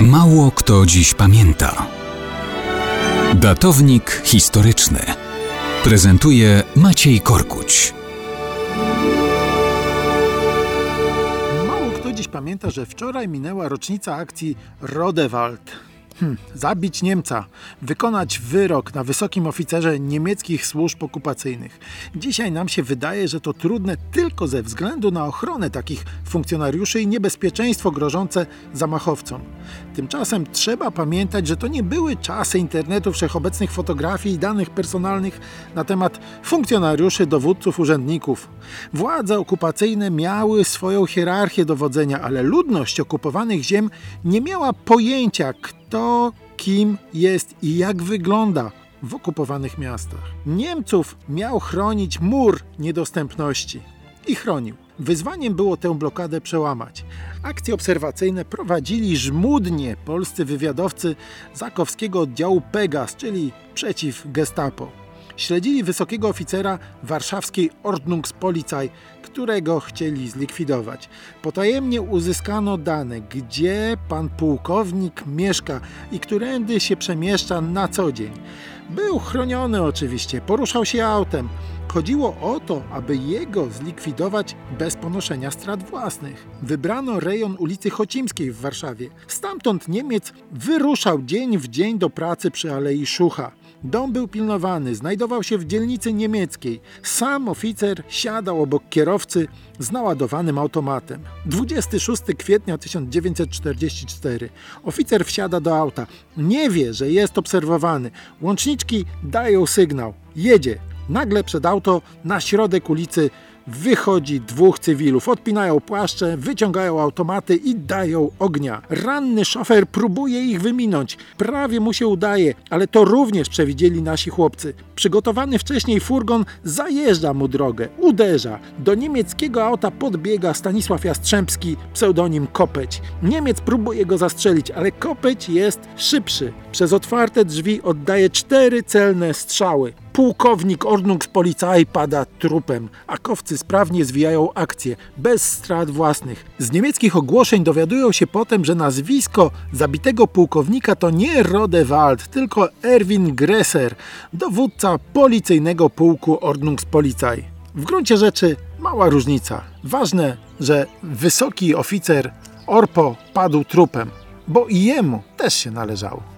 Mało kto dziś pamięta. Datownik historyczny prezentuje Maciej Korkuć. Mało kto dziś pamięta, że wczoraj minęła rocznica akcji Rodewald. Hm, zabić Niemca, wykonać wyrok na wysokim oficerze niemieckich służb okupacyjnych. Dzisiaj nam się wydaje, że to trudne tylko ze względu na ochronę takich funkcjonariuszy i niebezpieczeństwo grożące zamachowcom. Tymczasem trzeba pamiętać, że to nie były czasy internetu, wszechobecnych fotografii i danych personalnych na temat funkcjonariuszy, dowódców, urzędników. Władze okupacyjne miały swoją hierarchię dowodzenia, ale ludność okupowanych ziem nie miała pojęcia, kto kim jest i jak wygląda w okupowanych miastach. Niemców miał chronić mur niedostępności i chronił. Wyzwaniem było tę blokadę przełamać. Akcje obserwacyjne prowadzili żmudnie polscy wywiadowcy Zakowskiego oddziału Pegas, czyli przeciw Gestapo. Śledzili wysokiego oficera warszawskiej Ordnungspolizei, którego chcieli zlikwidować. Potajemnie uzyskano dane, gdzie pan pułkownik mieszka i którędy się przemieszcza na co dzień. Był chroniony oczywiście, poruszał się autem. Chodziło o to, aby jego zlikwidować bez ponoszenia strat własnych. Wybrano rejon ulicy Chocimskiej w Warszawie. Stamtąd Niemiec wyruszał dzień w dzień do pracy przy Alei Szucha. Dom był pilnowany, znajdował się w dzielnicy niemieckiej. Sam oficer siadał obok kierowcy z naładowanym automatem. 26 kwietnia 1944. Oficer wsiada do auta. Nie wie, że jest obserwowany. Łączniczki dają sygnał. Jedzie. Nagle przed auto na środek ulicy wychodzi dwóch cywilów. Odpinają płaszcze, wyciągają automaty i dają ognia. Ranny szofer próbuje ich wyminąć. Prawie mu się udaje, ale to również przewidzieli nasi chłopcy. Przygotowany wcześniej furgon zajeżdża mu drogę, uderza. Do niemieckiego auta podbiega Stanisław Jastrzębski, pseudonim Kopeć. Niemiec próbuje go zastrzelić, ale Kopeć jest szybszy. Przez otwarte drzwi oddaje cztery celne strzały. Pułkownik Ordnungspolizei pada trupem, a kowcy sprawnie zwijają akcję, bez strat własnych. Z niemieckich ogłoszeń dowiadują się potem, że nazwisko zabitego pułkownika to nie Rodewald, tylko Erwin Gresser, dowódca policyjnego pułku Ordnungspolizei. W gruncie rzeczy mała różnica. Ważne, że wysoki oficer Orpo padł trupem, bo i jemu też się należało.